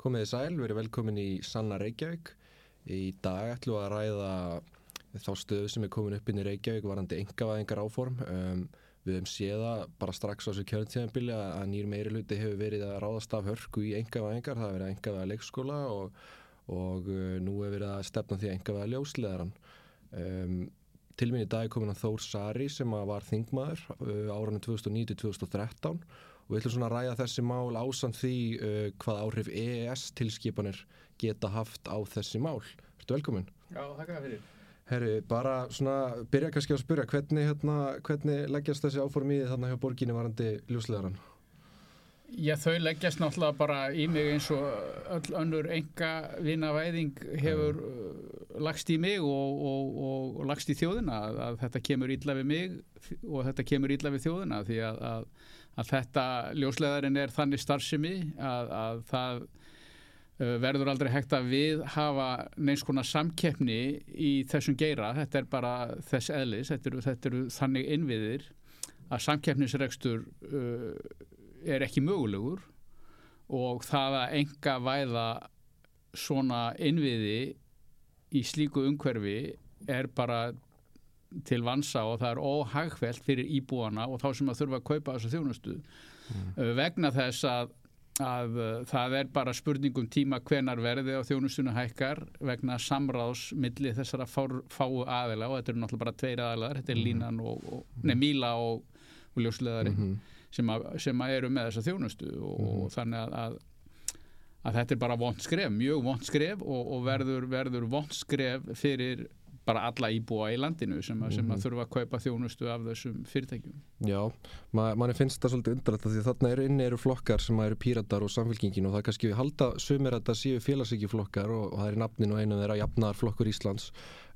Komið þið sæl, verið velkomin í Sanna Reykjavík. Í dag ætlum við að ræða þá stöðu sem er komin upp inn í Reykjavík varandi engavæðingar áform. Um, við hefum séða bara strax á þessu kjörntíðanbili að nýr meiri hluti hefur verið að ráðast af hörku í engavæðingar. Það hefur verið að engavæða leikskóla og, og uh, nú hefur verið að stefna því að engavæða ljósleðaran. Um, til minn í dag er komin að Þór Sari sem var þingmaður uh, áraðinu 2009-2013 og við ætlum svona að ræða þessi mál ásand því uh, hvað áhrif EES tilskipanir geta haft á þessi mál. Ertu velkomin? Já, þakka fyrir. Herri, bara svona byrja kannski að spyrja hvernig, hérna, hvernig leggjast þessi áform í því þarna hjá borginni varandi ljúslegaran? Já, þau leggjast náttúrulega bara í mig eins og öll önnur enga vinavæðing hefur mm. lagst í mig og, og, og, og lagst í þjóðina að, að þetta kemur ítla við mig og þetta kemur ítla við þjóðina því að, að, að þetta ljóslegarinn er þannig starfsemi að það verður aldrei hægt að við hafa neins konar samkeppni í þessum geira, þetta er bara þess eðlis, þetta eru, þetta eru þannig innviðir að samkeppnisregstur uh, er ekki mögulegur og það að enga væða svona innviði í slíku umhverfi er bara til vansa og það er óhagfælt fyrir íbúana og þá sem að þurfa að kaupa þessu þjónustu mm. vegna þess að að uh, það er bara spurningum tíma hvenar verði á þjónustuna hækkar vegna samráðs milli þessara fáu aðila og þetta eru náttúrulega bara tveir aðilar, þetta er mm línan og, og nei, Míla og, og ljósleðari mm -hmm. Sem, að, sem að eru með þessa þjónustu og, mm og þannig að, að þetta er bara vond skref, mjög vond skref og verður, verður vond skref fyrir bara alla íbúa í landinu sem, a, sem að mhm. þurfa að kaupa þjónustu af þessum fyrirtækjum. Já, ma manni finnst það svolítið undralegt því þarna eru inni eru flokkar sem eru píratar og samfélkingin og það kannski halda sumir að það séu félagsvíkjuflokkar og, og það er nafnin og einu þeirra jafnarflokkur Íslands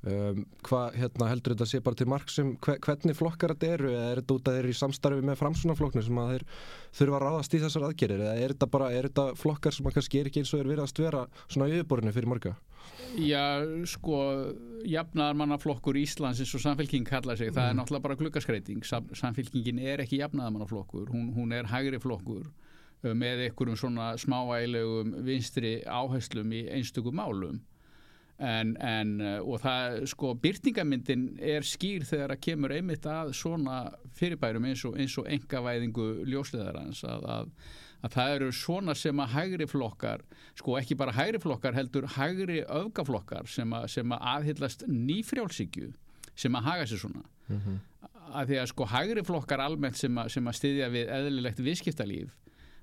Um, hvað hérna, heldur þetta að sé bara til marg sem hver, hvernig flokkar þetta eru eða er þetta út að þeir eru í samstarfi með framsunaflokknu sem að þeir þurfa að ráðast í þessar aðgerir eða er þetta bara, er þetta flokkar sem að kannski er ekki eins og er verið að stvera svona í yfirborinu fyrir marga? Já, sko jafnaðarmannaflokkur Íslands eins og samfélking kalla sig, það er mm. náttúrulega bara glukkaskreiting Sam, samfélkingin er ekki jafnaðarmannaflokkur hún, hún er hægri flokkur uh, með einhverjum svona smáægilegum vinstri áherslum í einstökum málum En, en, uh, og það, sko, byrtingamyndin er skýr þegar að kemur einmitt að svona fyrirbærum eins og, eins og engavæðingu ljósleðarans að, að, að það eru svona sem að hægri flokkar, sko ekki bara hægri flokkar heldur hægri öfgaflokkar sem að, sem að aðhyllast nýfrjálsíkju sem að haga sér svona mm -hmm. að því að sko hægri flokkar almennt sem að, sem að styðja við eðlilegt viðskiptalíf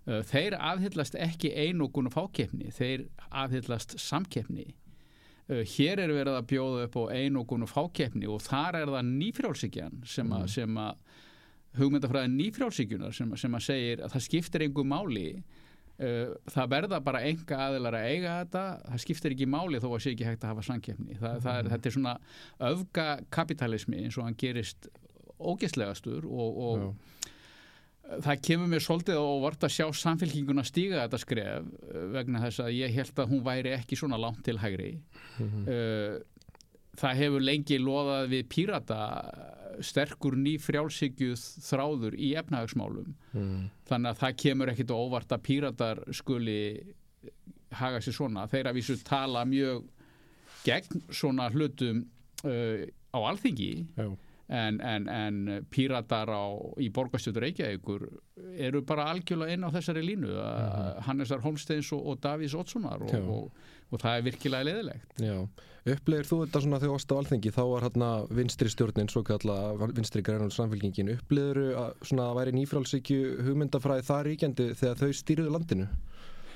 uh, þeir aðhyllast ekki einokun og fákeppni, þeir aðhyllast samkeppni Uh, hér er verið að bjóða upp á einokun og fákeppni og þar er það nýfrjálsíkjan sem að, mm. sem að hugmyndafræði nýfrjálsíkjunar sem, sem að segir að það skiptir einhver máli uh, það verða bara enga aðilar að eiga þetta, það skiptir ekki máli þó að sé ekki hægt að hafa samkeppni það, mm. er, þetta er svona öfgakapitalismi eins og hann gerist ógeðslegastur og, og það kemur mér svolítið á vart að sjá samfélkinguna stíga þetta skref eh, vegna þess að ég held að hún væri ekki svona langt til hægri mm -hmm. það hefur lengi loðað við pírata sterkur ný frjálsíkjuð þráður í efnahagsmálum. Mm. þannig að það kemur ekkit á óvart að píratar skuli haga sér svona, þeir að vísu tala mjög gegn svona hlutum uh, á alþingi. Já en, en, en píratar á, í borgastjóður Reykjavíkur eru bara algjörlega inn á þessari línu uh -huh. Hannesar Holmsteins og, og Davís Ottssonar og, og, og það er virkilega leðilegt Já, upplegir þú þetta svona þegar ást á alþengi þá var hérna vinstri stjórnin svo kalla vinstri grænum samfélkingin upplegir að svona að væri nýfrálsíkju hugmyndafræði það ríkjandi þegar þau stýruðu landinu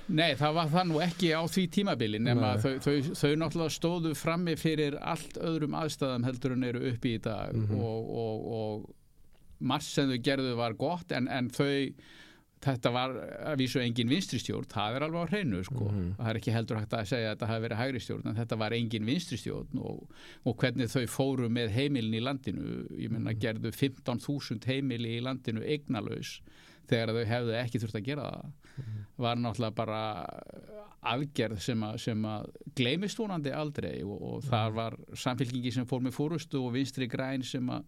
Nei, það var það nú ekki á því tímabili nema þau, þau, þau náttúrulega stóðu frammi fyrir allt öðrum aðstæðum heldur en eru uppi í dag mm -hmm. og, og, og margt sem þau gerðu var gott en, en þau þetta var að vísu engin vinstristjórn það er alveg á hreinu sko mm -hmm. það er ekki heldur hægt að segja að þetta hafi verið hægri stjórn en þetta var engin vinstristjórn og, og hvernig þau fóru með heimilin í landinu ég menna mhm. gerðu 15.000 heimili í landinu eignalös þegar þau hefðu ekki þurft að gera það -hmm. var náttúrulega bara aðgerð sem að, sem að gleimist vonandi aldrei og, og -hmm. þar var samfélkingi sem fór með fórustu og vinstri græn sem að,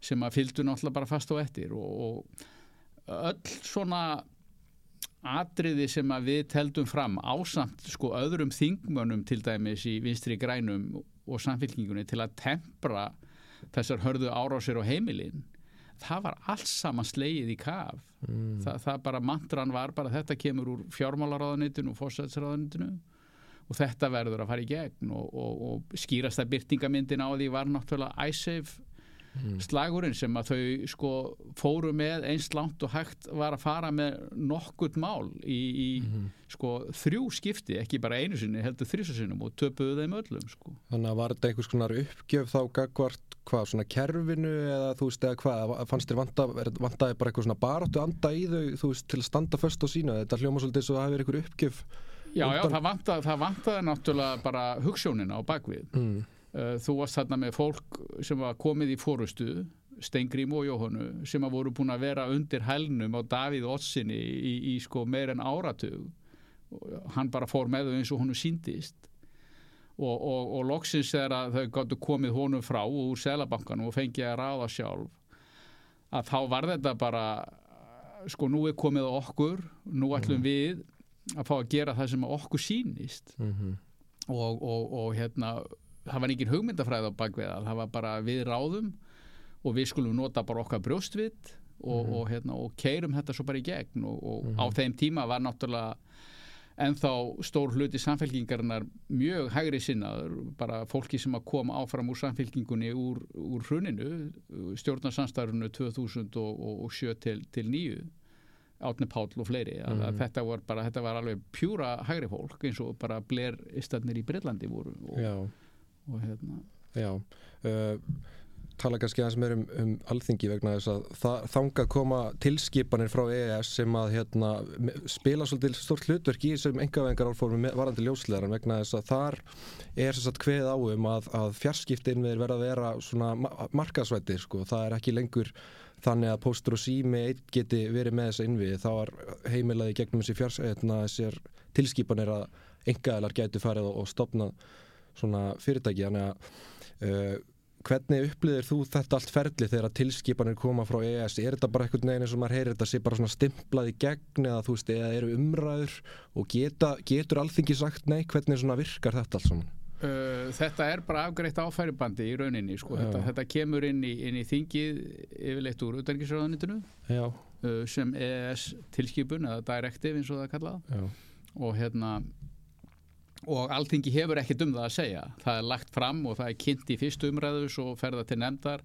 sem að fylgdu náttúrulega bara fast á ettir og, og öll svona atriði sem að við teldum fram ásamt sko öðrum þingmönnum til dæmis í vinstri grænum og samfélkingunni til að tempra þessar hörðu árásir á heimilin það var alls saman slegið í kaf mm. Þa, það bara mantran var bara þetta kemur úr fjármálaráðanitinu og fórsætsráðanitinu og þetta verður að fara í gegn og, og, og skýrast að byrtingamindin á því var náttúrulega æsef mm. slagurinn sem að þau sko fóru með einst langt og hægt var að fara með nokkurt mál í, í mm. sko þrjú skipti, ekki bara einu sinni heldur þrjusasinum og töpuðu þeim öllum sko. Þannig að var þetta einhvers konar uppgjöf þá gagvart hvað svona kerfinu eða þú veist eða hvað, fannst þér vanta, vantaði bara eitthvað svona baráttu anda í þau þú veist til að standa först á sína, þetta hljóma svolítið svo að það hefur eitthvað uppgjöf Já, já, það vantaði, það vantaði náttúrulega bara hugssjónina á bakvið mm. Eh, þú varst þarna með fólk sem var komið í fórustu Stengrím og Jóhannu sem að voru búin að vera undir hælnum á Davíð Otsinni í, í sko meir en áratug hann bara fór með þau eins og honu síndist og, og, og loksins er að þau gáttu komið honum frá úr selabankan og fengið að ráða sjálf að þá var þetta bara sko nú er komið okkur nú ætlum mm. við að fá að gera það sem okkur sínist mm -hmm. og, og hérna það var engin hugmyndafræð á bakveða það var bara við ráðum og við skulum nota bara okkar brjóstvit og, mm -hmm. og, hérna, og keirum þetta svo bara í gegn og, og mm -hmm. á þeim tíma var náttúrulega ennþá stór hluti samfélkingarinnar mjög hægri sinnaður bara fólki sem að koma áfram úr samfélkingunni úr, úr hruninu stjórnarsanstærunu 2007 til, til nýju Átni Páll og fleiri mm -hmm. þetta, var bara, þetta var alveg pjúra hægri fólk eins og bara bler istadnir í Breitlandi voru og og hérna. Já, uh, tala kannski aðeins meir um, um alþingi vegna þess að það, þanga koma tilskipanir frá EES sem að hérna, spila svolítið stort hlutverk í þessum engavengar álformi varandi ljóslegaran vegna þess að þar er þess að hveð áum að, að fjarskiptin við verða að vera svona markasvættir sko, það er ekki lengur þannig að póstur og sími geti verið með þessa innvið, þá er heimilaði gegnum þessi fjars, hérna, tilskipanir að engaðilar geti farið og, og stopnað svona fyrirtæki þannig að uh, hvernig upplýðir þú þetta allt ferli þegar tilskipanir koma frá ES er þetta bara eitthvað neginn eins og maður heyrir þetta sé bara svona stimplað í gegn eða þú veist eða eru umræður og geta, getur alþingi sagt nei? Hvernig svona virkar þetta allt saman? Uh, Þetta er bara afgreitt áfæribandi í rauninni sko. þetta, þetta kemur inn í, inn í þingið yfirleitt úr utanriksraðanitinu uh, sem ES tilskipun eða directive eins og það kallað. Og hérna og alltingi hefur ekkert um það að segja. Það er lagt fram og það er kynnt í fyrstu umræðu svo ferða til nefndar.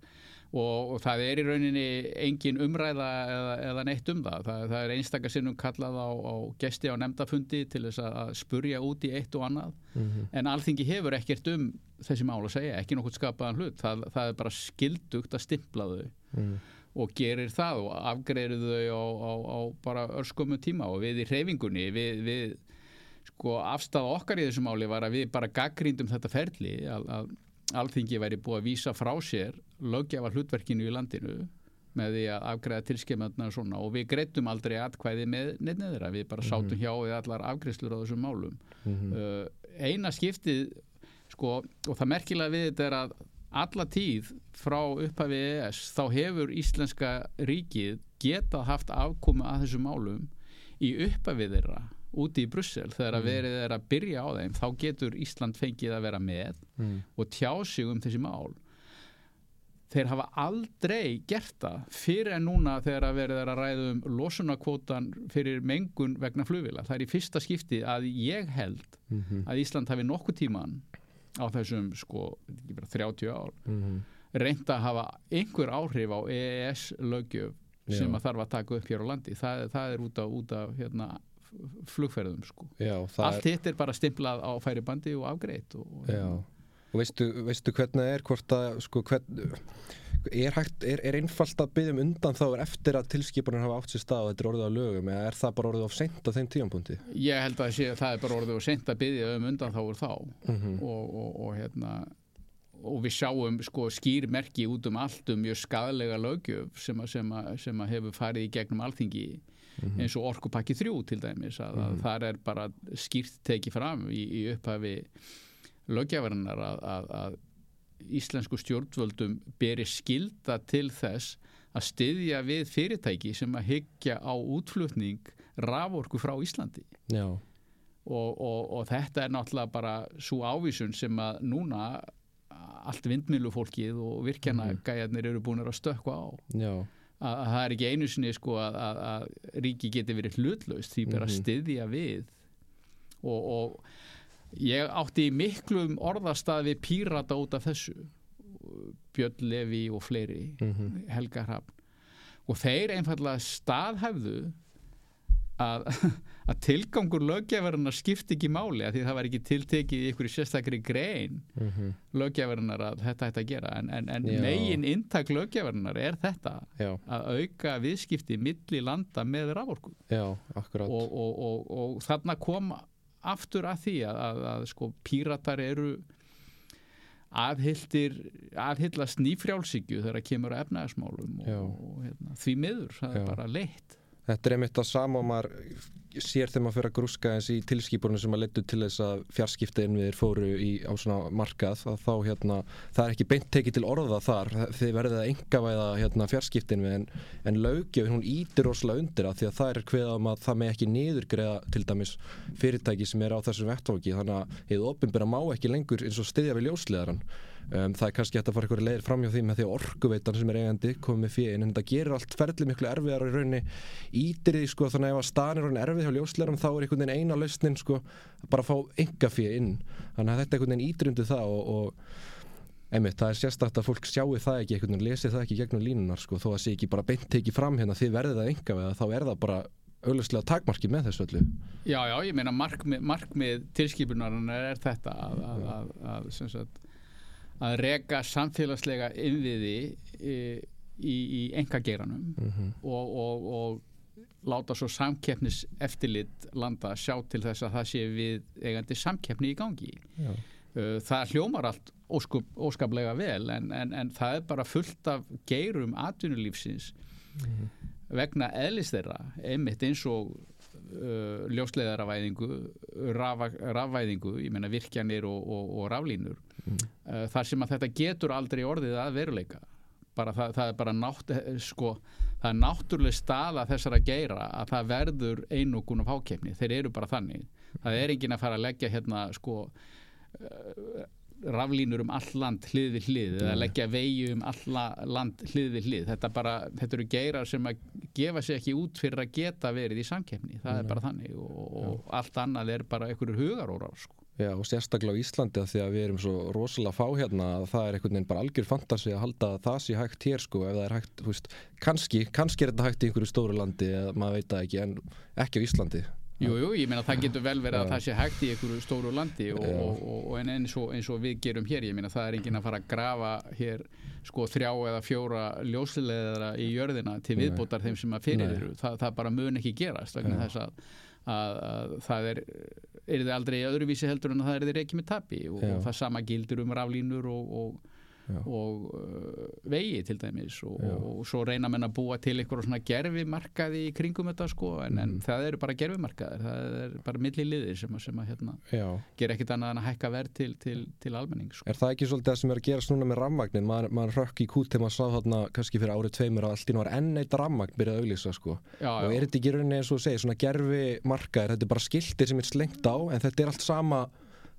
Og, og það er í rauninni engin umræða eða, eða neitt um það. Það, það er einstakar sinnum kallað á, á gesti á nefndafundi til þess að spurja út í eitt og annað. Mm -hmm. en alltingi hefur ekkert um þessi mál að segja, ekki nokkur skapaðan hlut. Það, það er bara skildugt að stimpla þau. Mm. og gerir það og afgreður þau á, á, á bara örskömmu tíma. Og við í hreyfingunni við, við sko afstæða okkar í þessu máli var að við bara gaggrindum þetta ferli að, að alþingi væri búið að vísa frá sér lögjafa hlutverkinu í landinu með því að afgreða tilskemöndna og svona og við greitum aldrei atkvæði með nefniðra, við bara sátum mhm. hjá við allar afgreðslur á þessum málum mm -hmm. uh, eina skiptið sko og það merkilega við þetta er að alla tíð frá upphafi ES þá hefur Íslenska ríkið getað haft afkomi að þessum málum í upphafi þeirra úti í Brussel þegar að mm. verið er að byrja á þeim þá getur Ísland fengið að vera með mm. og tjá sig um þessi mál þeir hafa aldrei gert það fyrir en núna þegar að verið er að ræða um losunarkvotan fyrir mengun vegna flugvila það er í fyrsta skipti að ég held mm -hmm. að Ísland hafi nokkuð tíman á þessum sko 30 ár mm -hmm. reynda að hafa einhver áhrif á EES lögjöf sem að þarf að taka upp hér á landi það, það er út af, út af hérna, flugferðum sko. Já, allt er... hitt er bara stimplað á færibandi og afgreitt og, og, og veistu, veistu hvernig er hvort að sko, hvern, er, hægt, er, er einfalt að byggja um undan þá eftir að tilskipunum hafa átt sér stað og þetta er orðið á lögum eða er það bara orðið á sent á þeim tíampunkti? Ég held að sé, það er bara orðið á sent að byggja um undan þá og þá mm -hmm. og, og hérna og við sjáum sko skýrmerki út um allt um mjög skadlega lögjöf sem að hefur farið í gegnum alþingi mm -hmm. eins og orkupakki þrjú til dæmis að, mm -hmm. að mhm. þar er bara skýrt tekið fram í, í upphafi lögjafarinnar að, að, að íslensku stjórnvöldum beri skilda til þess að styðja við fyrirtæki sem að hyggja á útflutning raforku frá Íslandi og, og, og þetta er náttúrulega bara svo ávísun sem að núna allt vindmilufólkið og virkjana gæjarnir eru búin að stökkva á já, að, að það er ekki einu sinni sko að, að, að ríki geti verið hlutlaust því bara að styðja við. Og, og ég átti miklum orðastað við pírata út af þessu Björn Levi og fleiri Helga Hrafn. Og þeir einfallega staðhæfðu að, að tilgangur löggefarinnar skipti ekki máli að því það var ekki tiltekið í ykkur sérstakri grein mhm, löggefarinnar að þetta ætti að gera. En, en, en megin inntak löggefarinnar er þetta já, að auka viðskipti milli landa með akkurat. Og, og, og, og þarna kom aftur að því að, að, að sko píratar eru aðhildir aðhyllast nýfrjálsíkju þegar kemur að efnaðismálum og hérna, því miður, það Já. er bara leitt Þetta er einmitt að sama og maður sér þegar maður fyrir að grúska eins í tilskipunum sem að leittu til þess að fjarskipta innviðir fóru í, á svona markað að þá hérna, það er ekki beint tekið til orða þar. Þið verðið að engavæða hérna, fjarskipta innvið en, en löggjöfin hún ítir rosalega undir það því að það er hveða um að það með ekki niðurgreða til dæmis fyrirtæki sem er á þessum vettfóki þannig að hefur opinbera má ekki lengur eins og styðja við ljósleðaran Um, það er kannski hægt að fara eitthvað leiðir framhjá því með því að orkuveitan sem er eigandi komið með fíin en þetta gerir allt ferlið miklu erfiðar í rauninni. Ítir því sko þannig að ef að staðan er rauninni erfið hjá ljósleirum þá er einhvern veginn eina lausnin sko bara að fá enga fíi inn. Þannig að þetta einhvern veginn ítir undir það og, og einmitt það er sérstakt að fólk sjáu það ekki einhvern veginn lesi það ekki gegnum línunar sko þó að sé ekki bara beint tekið fram hérna þið verðið það enga við þá er það bara auglustlega takmarki með þessu öllu. Já, já, ég meina markmið, markmið tilskipunarinnar er þetta að, að, að, að, að reka samfélagslega innviði í, í, í engageiranum Mhm. og, og, og láta svo samkeppnis eftirlit landa sjá til þess að það sé við eigandi samkeppni í gangi Já. Uh, það hljómar allt óskup, óskaplega vel en, en, en það er bara fullt af geirum atvinnulífsins vegna eðlis þeirra einmitt eins og uh, ljósleiðaravæðingu rafa, rafvæðingu, ég meina virkjanir og, og, og raflínur. Uh, þar sem að þetta getur aldrei orðið að veruleika. Bara það, það er bara nátt sko, það er náttúrulega staða þessara geira að það verður einokun af hákeppni, þeir eru bara þannig. Það er enginn að fara að leggja hérna sko uh, raflínur um all land hlið við hlið eða leggja vegi um all land hlið við hlið. Þetta, bara, þetta eru geirar sem að gefa sig ekki út fyrir að geta verið í samkeppni. Það er bara þannig og, og allt annað er bara einhverjur hugarórar sko. Já, og sérstaklega á Íslandi að því að við erum svo rosalega fá hérna að það er einhvern veginn bara algjör fantasi að halda að það sé hægt hér sko ef það er hægt, þú veist, kannski, kannski er þetta hægt í einhverju stóru landi eða maður veit það ekki en ekki á Íslandi. Jú, jú, ég meina það getur vel verið að það sé hægt í einhverju stóru landi og, og, og, en eins eins og við gerum hér, ég meina það er enginn að fara að grafa hér sko þrjá eða fjóra ljósleðara í jörðina til viðbótar þeim sem að fyrir eru, það, það bara mun ekki gerast vegna þess að, að, að það er er þið aldrei öðruvísi heldur en að það er þið ekki með tapi og, það sama gildur um raflínur og, og Já. og uh, vegi til dæmis og, og svo reyna menn að búa til eitthvað svona gerfimarkaði í kringum þetta sko en, en Mhm. það eru bara gerfimarkaðir það er bara milli liðir sem að, sem að hérna, gera ekkit annað en að hækka verð til, til, til almenning sko. Er það ekki svolítið það sem er að gerast núna með rammagnin? Maður, maður rökk í kút þegar maður sá þarna kannski fyrir árið tveimur að allt nú var enn eitt rammagn byrjað að auglýsa sko. já, Og er þetta ekki rauninni eins og segir, svona gerfi markaðir, þetta er bara skiltir sem er slengt á en þetta er allt sama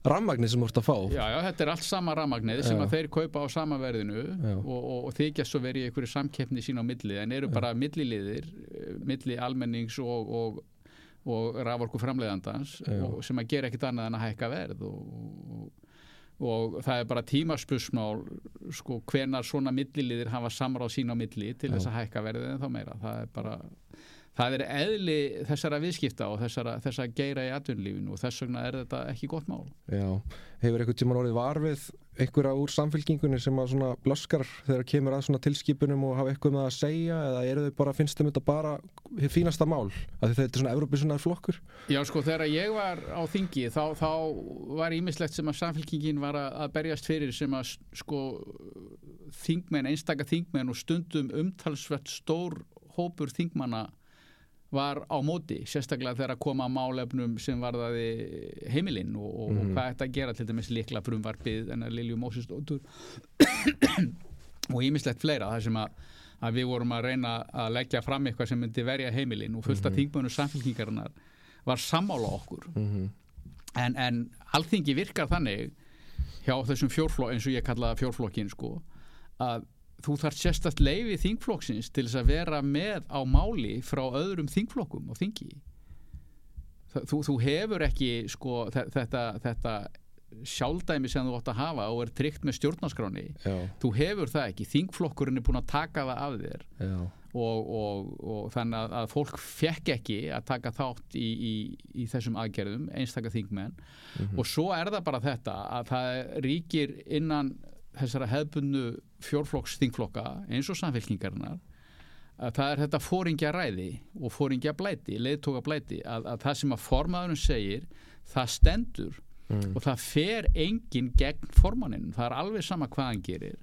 rammagnir sem þú ert að fá. já, já, þetta er allt sama rafmagnið sem að þeir kaupa á sama verðinu og, og, og þykjast svo verið í einhverju samkeppni sín á milli en eru bara milliliðir eh, milli almennings og, og, og raforku framleiðandans og, sem að gera ekkit annað en að hækka verð og, og, og það er bara tímaspusmál sko hvenar svona milliliðir hafa samráð sín á milli til Já. þess að hækka verðið en þá meira. Það er bara það er eðli þessara viðskipta og þessara, þessara geira í atvinnulífinu og þess vegna er þetta ekki gott mál. Já, hefur einhvern tímann orðið varfið einhverja úr samfélkingunni sem að svona blöskar þegar kemur að svona tilskipunum og hafa eitthvað með að segja eða eru þau bara, finnst þeim þetta bara fínasta mál, að þetta er svona Evrópisunar flokkur? Já sko þegar ég var á þingi þá, þá var ímislegt sem að samfélkingin var að, berjast fyrir sem að sko þingmenn, einstaka þingmenn og stundum umtalsvert stór hópur þingmanna var á móti, sérstaklega þegar að koma að málefnum sem varðaði heimilinn og, og, og hvað þetta gera til dæmis líkla frumvarpið en að Lilju Mósisdóttur og ímislegt fleira þar sem að að við vorum að reyna að leggja fram eitthvað sem myndi verja heimilin og fullt af þingmönu samfélkingarinnar var sammála okkur. Mhm. en, en alþingi virkar þannig hjá þessum fjórflokk eins og ég kalla fjórflokkin sko að þú þarf sérstætt leifi þingflokksins til þess að vera með á máli frá öðrum þingflokkum og þingi. Þú, þú hefur ekki sko þe- þetta, þetta sjálfdæmi sem þú átt að hafa og er tryggt með stjórnarskráni þú hefur það ekki, þingflokkurinn er búin að taka það af þér. Og, og, og þannig að, að fólk fekk ekki að taka þátt í, í, í þessum aðgerðum, einstaka þingmenn. Og svo er það bara þetta að það ríkir innan þessara hefbundu fjórflokks þingflokka eins og samfélkingarinnar að það er þetta fóringja ræði og fóringja blæti, leiðtóka blæti að, að það sem að formaðurinn segir það stendur Mm. og það fer enginn gegn formannin það er alveg sama hvað hann gerir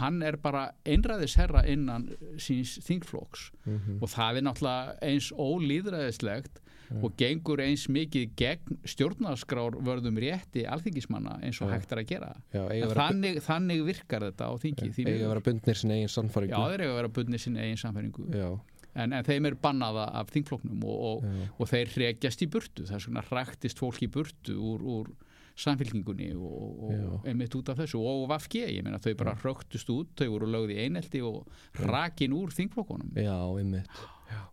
hann er bara einræðisherra innan síns þingflokks. Mhm, og það er náttúrulega eins ólýðræðislegt og gengur eins mikið gegn stjórnarskrár vörðum rétti alþingismanna eins og Já. hægt er að gera. Já, vera, þannig, þannig virkar þetta á þingi því eiga að vera bundnir sinni eigin Já, sannfæringu. þeir eiga að vera bundni sinni eigin samfæringu Já, en, en þeim er bannaða af þingflokknum og, og, já, og þeir hregjast í burtu. Það er svona hræktist fólk í burtu úr, úr samfélkingunni og, og Já. einmitt út af þessu og VFG, ég meina þau bara hröktust út þau voru lögð í einelti og rakin úr þingflokkunum já, einmitt.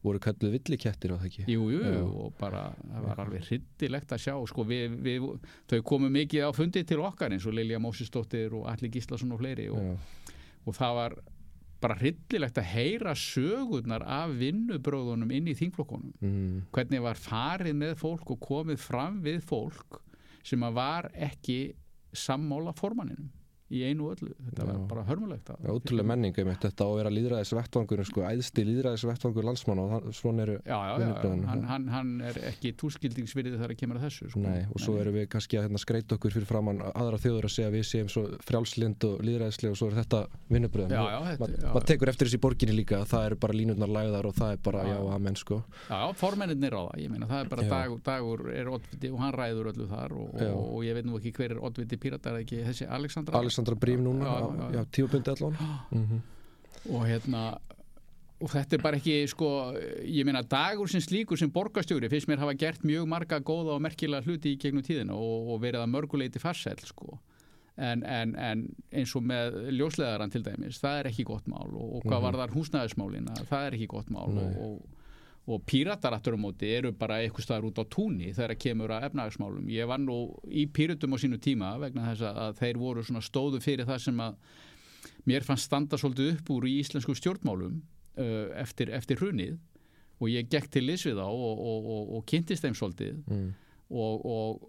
Voru kalluð villikettir á það ekki? Jú, jú, Já. og bara það var alveg hryllilegt að sjá sko, við, við, þau komu mikið á fundi til okkar eins og Lilja Mósisdóttir og Alli Gíslason og fleiri og, Já, og það var bara hryllilegt að heyra sögurnar af vinnubróðunum inn í þingflokkunum mm, hvernig var farið með fólk og komið fram við fólk sem að var ekki sammála formanninum í einu öllu, þetta var Já. bara hörmulegt ótrúlega menning um þetta á að vera líðræðis vettvangur, sko, æðsti líðræðis vettvangur landsmann og svona eru, Já, já, já, hann, hann, hann er ekki túlskildingsvirði þegar að kemur að þessu sko. nei, og svo erum við kannski að hérna, skreita okkur fyrir framann aðra þjóður að segja við séum svo frjálslind og líðræðislega og svo er þetta vinnubröðum. Maður tekur eftir þessi borginni líka, að það eru bara línutnar lagðar og það er bara, Já, amen, sko. Já, formennir á það, ég meina það er bara dagur, dagur er oddviti og hann ræður öllu þar og, og, og ég veit nú ekki hver er oddviti pírata er ekki þessi Alexandra Brím núna, Já, já, já, já. já, tíubundi allan. Mm og hérna og þetta er bara ekki sko ég meina dagur sem slíkur sem borgarstjóri finnst mér hafa gert mjög marga góða og merkilega hluti í gegnum tíðina og, og verið að mörguleiti farsæl sko en, en, en eins og með ljósleðaran til dæmis, það er ekki gott mál og, og hvað Mhm. var þar húsnæðismálina það er ekki gott mál Nei. og, og, píratar aftur á móti eru bara eitthvað staðar út á túnni þegar kemur að efnahagsmálum ég var nú í pírutum á sínu tíma vegna þess að- að þeir voru svona stóðu fyrir það sem að mér fannst standa svolítið upp úr í íslensku stjórnmálum uh, eftir, eftir hrunið og ég gekk til liðs við þá og, og, og, og kynntist þeim svolítið mm. og, og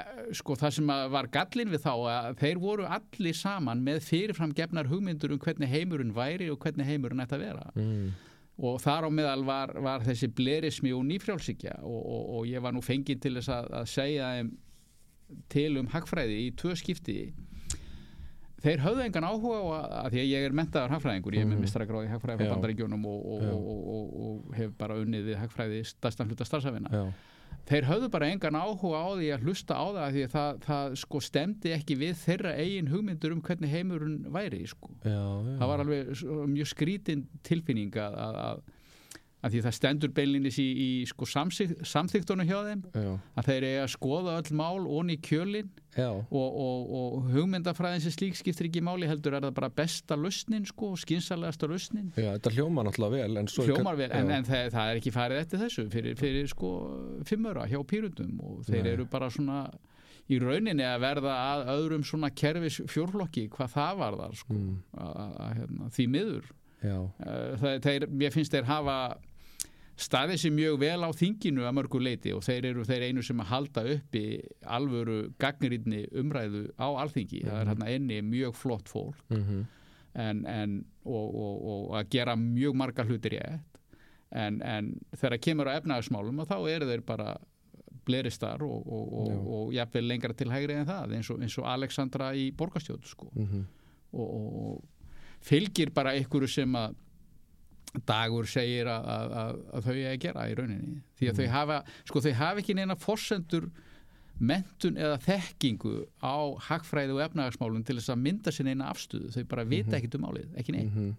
eh, sko það sem að var gallin við þá að þeir voru allir saman með fyrirfram gefnar hugmyndur um hvernig heimurinn væri og hvernig heimurinn ætti að vera Mm. Og þar á meðal var, var þessi blerismi og nýfrjálsíkja og, og, og ég var nú fengið til þess að, að segja þeim til um hagfræði í tvö skipti þeir höfðu engan áhuga á að, því að ég er mentaður hagfræðingur, ég er með Mhm. mistrakráði hagfræði frá bandaríkjónum og, og, og, og, og hef bara unnið við hagfræði stærstan hluta starfsafina þeir höfðu bara engan áhuga á því að hlusta á það því að það, það sko stemdi ekki við þeirra eigin hugmyndur um hvernig heimurinn væri sko. já, já. það var alveg mjög skrítin tilfinning að, að, að, því það stendur beinlinis í, í sko samþyktunum hjá þeim Já, að þeir eiga að skoða öll mál onni í kjölin já, og, og, og hugmyndafræðin sem slík skiptir ekki máli heldur er það bara besta lausnin sko, skynsalegasta lausnin. Já, þetta hljóma náttúrulega vel en hljómar vel, en, en það, það er ekki farið eftir þessu fyrir, fyrir sko fimmöra hjá pýrundum og þeir Nei. eru bara svona í rauninni að verða að öðrum svona kerfis fjórflokki hvað það var þar sko, Mm. að, að, að, hérna, því miður. Eh, það, þeir, mér finnst þeir hafa staðið sér mjög vel á þinginu að mörgu leiti og þeir eru þeir einu sem að halda uppi alvöru gagnrýnni umræðu á alþingi það er hérna inni mjög flott fólk mm en, en, og, og, og að gera mjög marga hlutir rétt en, en þegar kemur á efnahagsmálum þá eru þeir bara bleristar og, og, og, Já. og jafnvel lengra til hægri en það eins og, eins og Alexandra í borgarstjóð sko. -hmm. og, og, og fylgir bara einhverju sem að dagur segir að, að, að, að þau er að gera í rauninni. Því að þau hafa, sko þau hafa ekki neina forsendur mentun eða þekkingu á hagfræði og efnahagsmálum til þess að mynda sér neina afstöðu, þau bara vita ekkit um málið, ekki neitt. Mhm.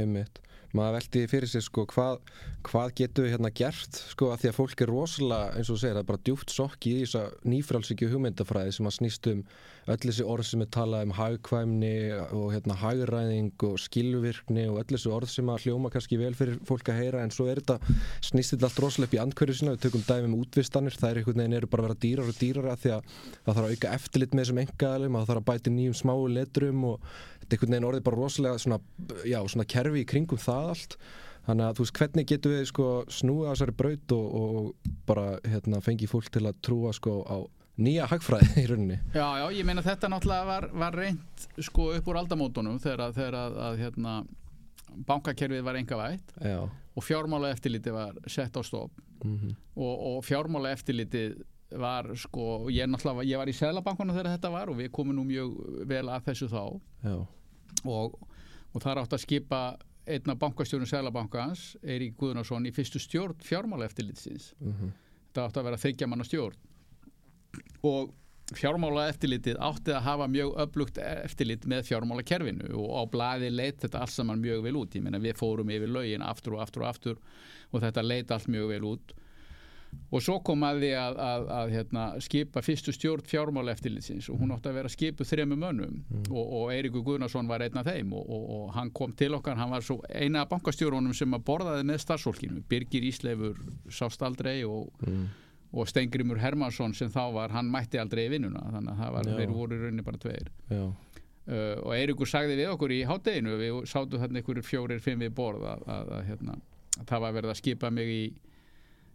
einmitt maður veldi fyrir sig sko hvað, hvað getur við hérna gert sko að því að fólk er rosalega eins og segir er bara djúpt sokki í þessa nýfrálsíkju hugmyndafræði sem að snýst um öll þessi orð sem er talað um hagkvæmni og hérna hagræðing og skilvirkni og öll þessi orð sem að hljóma kannski vel fyrir fólk að heyra en svo er þetta snýst þetta allt rosalega upp í andkverju sinna við tökum dæmi um útvistanir það er einhvern veginn eru bara að vera dýrar og dýrar að því að það þarf að auka eftirlit með þessum engaðalum það þarf að bæti nýjum smáu letrum og þetta er einhvern veginn orðið bara rosalega svona, já, svona kerfi í kringum það allt. Þannig að þú veist hvernig getum við sko snúið á þessari braut og, og bara hérna, fengi fólk til að trúa sko á nýja hagfræði í rauninni? Já, já, ég meina þetta náttúrulega var, var reynd sko upp úr aldamótunum þegar, þegar að, að hérna, bankakerfið var enga vætt Já, og fjármála eftirliti var sett á stopp. Mm og, og fjármála eftirliti var sko, ég náttúrulega ég var í Sælabankunum þegar þetta var og við komum nú mjög vel að þessu þá. Og, og það er átt að skipa einna bankastjórun Sælabankans Eirík Guðnarsson í fyrstu stjórn fjármála eftirlitsins mm þetta átti að vera þryggja manna stjórn. Og fjármála eftirlitið átti að hafa mjög öflugt eftirlit með fjármála kerfinu og á blaði leitt þetta allt saman mjög vel út. Ég meina við fórum yfir lögin aftur og aftur og aftur og þetta leitt allt mjög vel út og svo kom að því að, að, að hérna, skipa fyrstu stjórn fjármála eftirlitsins og hún átti að vera skipu þremu mönnum. Og, og Eiríkur Guðnarsson var einn af þeim og, og, og hann kom til okkar, hann var svo eina af bankastjórunum sem að borðaði með starfsfólkinu. Birgir Ísleifur sást aldrei og mm. og Steingrimur Hermansson sem þá var, hann mætti aldrei í vinnuna. Þannig að það var, þeir voru í rauninni bara tveir. Uh, og Eiríkur sagði við okkur í hátteginu við sátum þarna ykkur fjórir, fimm við borð að, að, að, hérna, að það var verið að skipa mig í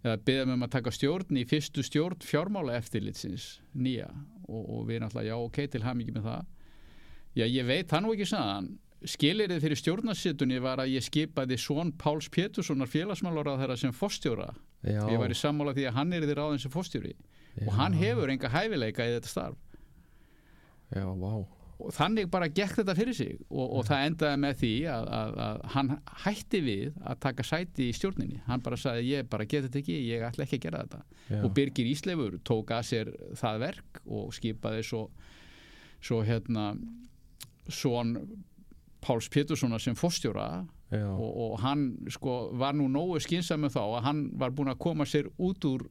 eða byggða mig um að taka stjórn í fyrstu stjórn fjármála eftirlitsins nýja. Og, og við náttúrulega já ok til ham ekki með það. Já ég veit hann og ekki sagðan skilirðið fyrir stjórnarsettunni var að ég skipaði Són Páls Péturssonar félagsmálar þeirra sem fórstjóra ég var í sammála því að hann er þér ráðin sem fórstjóri og hann hefur enga hæfileika í þetta starf. Já, vá og þannig bara gekk þetta fyrir sig og, og það endaði með því að, að, að hann hætti við að taka sæti í stjórninni. Hann bara sagði ég bara get þetta ekki, ég ætla ekki að gera þetta. Já, og Birgir Ísleifur tók að sér það verk og skipaði svo, svo hérna svon Páls Péturssona sem fórstjóra og, og hann sko var nú nógu skynsam þá að hann var búin að koma sér út úr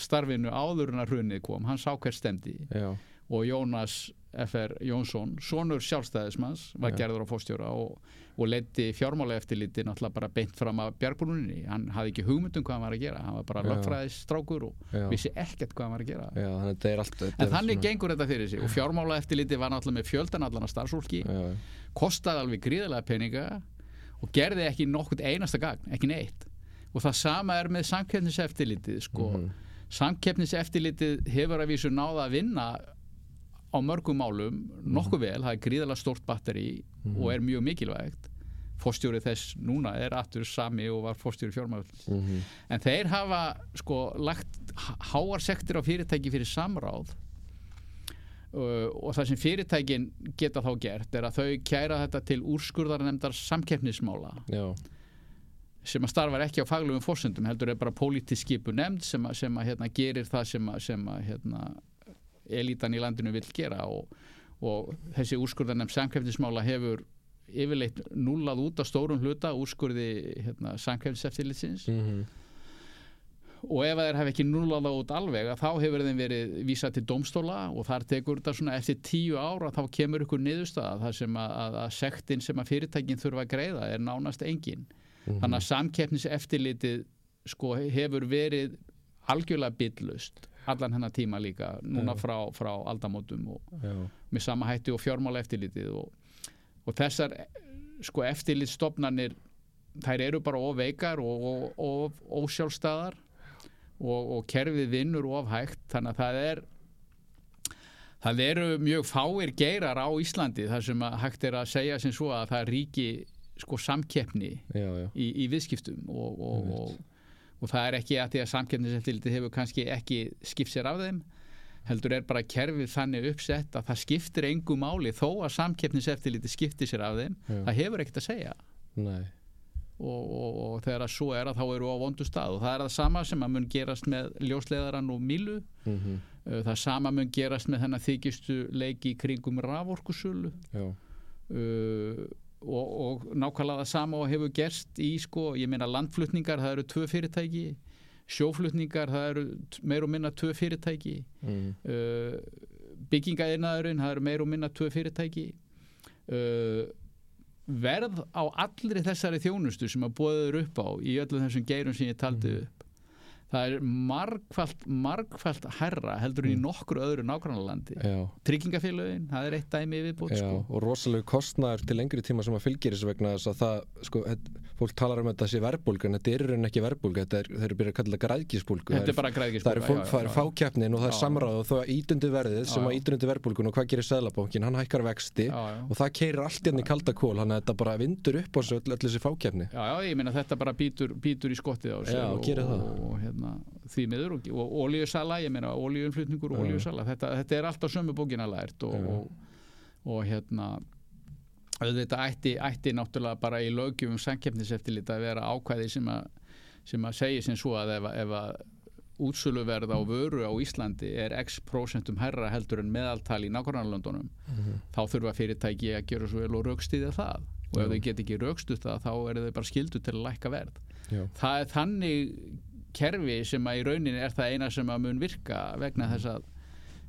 starfinu áður en að hrunið kom, hann sá hver stemdi já, og Jónas F.R. Jónsson, sonur sjálfstæðismanns var Já. gerður á fórstjóra og, og leiti fjármála eftirliti náttúrulega bara beint fram að bjargbúruninni hann hafði ekki hugmyndum hvað hann var að gera hann var bara Já. lögfræðistrákur og já, vissi ekkert hvað hann var að gera já, þannig er allt en er þannig svona- gengur þetta fyrir sig og fjármála eftirliti var náttúrulega með fjöldan allan að starfsfólki já, kostaði alveg gríðarlega peninga og gerði ekki nokkurt einasta gagn, ekki neitt og það sama er með samkeppniseftirlitið sko. Mhm. samkeppniseftirlitið hefur að vísu náða að vinna á mörgum málum nokkuð vel, það er gríðarlega stórt batteri og er mjög mikilvægt. Fórstjóri þess núna er aftur sami og var fórstjóri fjármæður Mhm. en þeir hafa sko lagt há- háar sektir á fyrirtæki fyrir samráð uh, og það sem fyrirtækin geta þá gert er að þau kæra þetta til úrskurðarnemdar samkeppnismála. Já, sem að starfar ekki á faglugum fórsendum heldur er bara pólitísk skipu nefnd sem að, sem að hérna, gerir það sem að, sem að hérna, elítan í landinu vill gera og, og þessi úrskurðarnemnd samkeppnismála hefur yfirleitt núlað út á stórum hluta úrskurði hérna, samkeppniseftirlitsins. Mhm, og ef þeir hafa ekki núlað út alveg þá hefur þeim verið vísað til domstóla og þar tekur þetta svona eftir tíu ára þá kemur ykkur niðurstaða þar sem að, að, að sektin sem að fyrirtækin þurfa að greiða er nánast engin. Mhm. þannig að samkeppniseftirlitið sko hefur verið algjörlega byllust allan hennar tíma líka núna frá, frá aldamótum og já, með sama hætti og fjármála eftirlitið og, og þessar sko eftirlitstofnanir þær eru bara of veikar og, og, og ósjálfstæðar og, og kerfið vinnur of hægt þannig að það er það eru mjög fáir geirar á Íslandi þar sem að hægt er að segja sem svo að það ríki sko samkeppni já, já, í, í viðskiptum og, og, og, og það er ekki að því að samkeppniseftiliti hefur kannski ekki skipt sér af þeim heldur er bara kerfið þannig uppsett að það skiptir engu máli þó að samkeppniseftiliti skiptir sér af þeim. Já. það hefur ekkert að segja. Og, og, og þegar að svo er að þá eru á vondu stað. Og það er það sama sem að mun gerast með ljósleðaran og milu mhm, það sama mun gerast með þennan þykistu leiki kringum raforkusölu. Uh, og, og nákvæmlega það sama og hefur gerst í sko, ég meina landflutningar það eru tvö fyrirtæki sjóflutningar það eru meir og minna tvö fyrirtæki. Mm. uh, byggingaðinaðurinn það eru meir og minna tvö fyrirtæki. Uh, verð á allri þessari þjónustu sem að bóður upp á í öllum þessum geirum sem ég taldi upp það er margfalt, margfalt herra heldur en í nokkru öðru nágrannalandi. Já, tryggingafélögin, það er eitt dæmi viðbót já, sko. og rosalegu kostnaður til lengri tíma sem að fylgir þessu vegna þess að það, sko, fólk talar um að þetta sé verbulga en þetta er rauninni ekki verbulga, þetta er, þeir eru byrjað að kalla þetta græðkísbólgu þetta er bara græðgis Það er, fákeppnin og það er samráð og það ídundi verðið sem að já. ídundi verbulgun og hvað gerir Sæðlabókin, hann hækkar vexti og það keirir allt hérna í kalda kól þannig að þetta bara vindur upp á þessu öll, öll þessi fákeppni Þetta hérna, því miður og, og olíusala, ég meina olíunflutningur og Já. olíusala, þetta, þetta er alltaf sömu bókina lært og, og, og hérna auðvitað ætti, ætti náttúrulega bara í lögjum samkeppniseftillit að vera ákvæði sem að, sem að segja sem svo að ef, ef að útsöluverð á vöru á Íslandi er x prosentum herra heldur en meðaltal í nákvæmlega þá þurfa fyrirtæki að gera svo vel og raukstiðja það. Og ef Já. þau get ekki raukstuð það þá er þau bara skildu til að lækka verð. Já, það er þannig kerfi sem að í rauninni er það eina sem að mun virka vegna þess að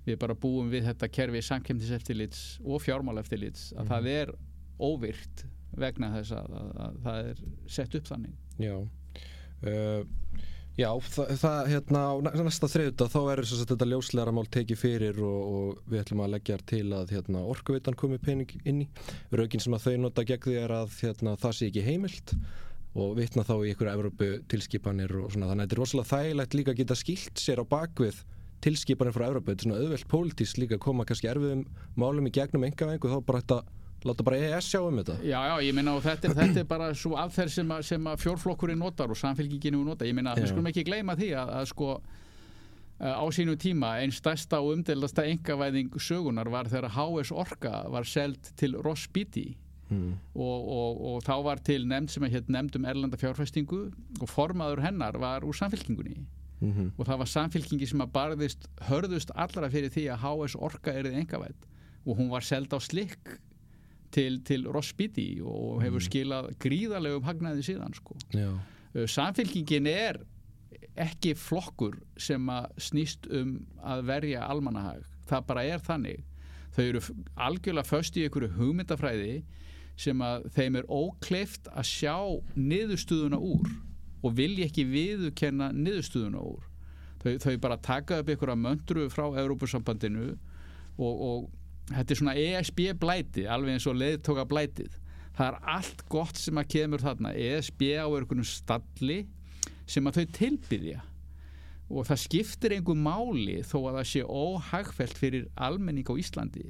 við bara búum við þetta kerfi samkemtiseftilits og fjármáleftilits að það er óvirt vegna þess að, að, að það er sett upp þannig. Já. Uh, Já, það, það hérna á næ- næsta þriðuta þá er þess að þetta ljósleira mál tekið fyrir og, og við ætlum að leggja til að hérna, orkuveitan komi pening inn í. Raukin sem að þau nota gegn því er að hérna, það sé ekki heimilt og vitna þá í einhverja Evrópu tilskipanir og svona. Þannig að þetta er rosalega þægilegt líka að geta skilt sér á bakvið tilskipanir frá Evrópu, þetta er svona auðvelt pólitísk líka að koma kannski erfiðum málum í gegnum engavengu þá bara þetta, láta bara EES sjá um þetta. Já, já, ég meina og þetta er, þetta er bara svo aðferð sem, að, sem að fjórflokkurinn notar og samfélkinginu nota, ég Já. við skulum ekki gleyma því að, að sko eh, á sínu tíma einn stærsta og umdeldasta engavæðing sögunar var þegar HS Orka var seld til Ross Beatty mm. og, og, og þá var til nefnd sem að hétt nefnd um erlenda fjárfestingu og formaður hennar var úr samfélkingunni Mm og það var samfélkingi sem að barðist hörðust allra fyrir því að HS Orka erið engavætt og hún var seld á slikk til, til Ross Beatty og hefur skilað gríðarlegum hagnaði síðan sko. Uh, Samfélkingin er ekki flokkur sem að snýst um að verja almannahag. Það bara er þannig. Þau eru algjörlega föst í einhverju hugmyndafræði sem að þeim er ókleift að sjá niðurstuðuna úr og vilja ekki viðurkenna niðurstuðuna úr. Þau, þau bara taka upp einhverja möndru frá Evrópusambandinu og, og þetta er svona ESB blæti, alveg eins og leiðtóka blætið. Það er allt gott sem að kemur þarna. ESB á einhvernum stalli sem að þau tilbyðja og það skiptir einhver máli þó að það sé óhagfælt fyrir almenning á Íslandi.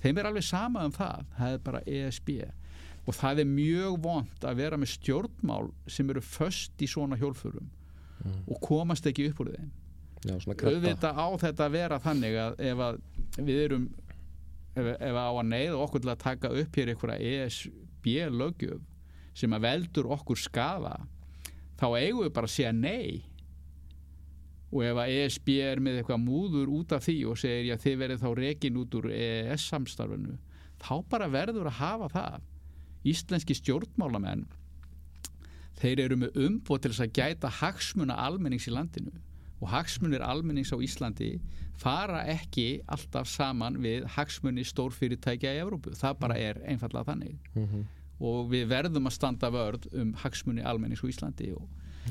Þeim er alveg sama um það. Það er bara ESB og það er mjög vond að vera með stjórnmál sem eru föst í svona hjólfurum og komast ekki upp úr þeim. Já auðvitað á þetta að vera þannig að ef að við erum ef, ef á að neyða okkur til að taka upp hér einhverja ESB lögjöf sem að veldur okkur skaða þá eigum við bara að segja nei. Og ef að ESB er með eitthvað múður út af því og segir já þið verið þá rekin út úr EES samstarfinu þá bara verður að hafa það íslenski stjórnmálamenn þeir eru með umboð til þess að gæta hagsmuna almennings í landinu. Og hagsmunir almennings á Íslandi fara ekki alltaf saman við hagsmunni stórfyrirtækja í Evrópu. Það bara er einfallega þannig. Mhm. og við verðum að standa vörð um hagsmunni almennings á Íslandi. Og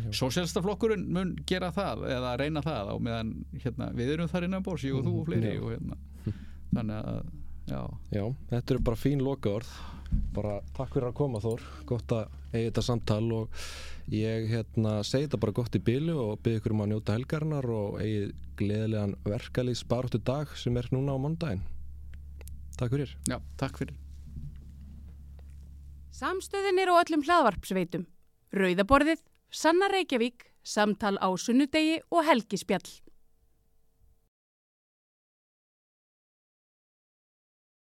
Sósélstaflokkurinn mun gera það eða reyna það á meðan hérna, við erum þar innan bórs, ég og þú og fleiri og hérna, þannig að já, Já, þetta eru bara fín lokaorð bara takk fyrir að koma Þór gott að eigi þetta samtal og ég hérna segi þetta bara gott í bylu og byrja ykkur um að njóta helgarinnar og eigi gleðilegan verkalýs baráttu dag sem er núna á mondaginn Takk fyrir já, takk fyrir Samstöðin er á öllum hlaðvarpsveitum. Rauðaborðið, Sanna Reykjavík, Samtal á sunnudegi og Helgispjall.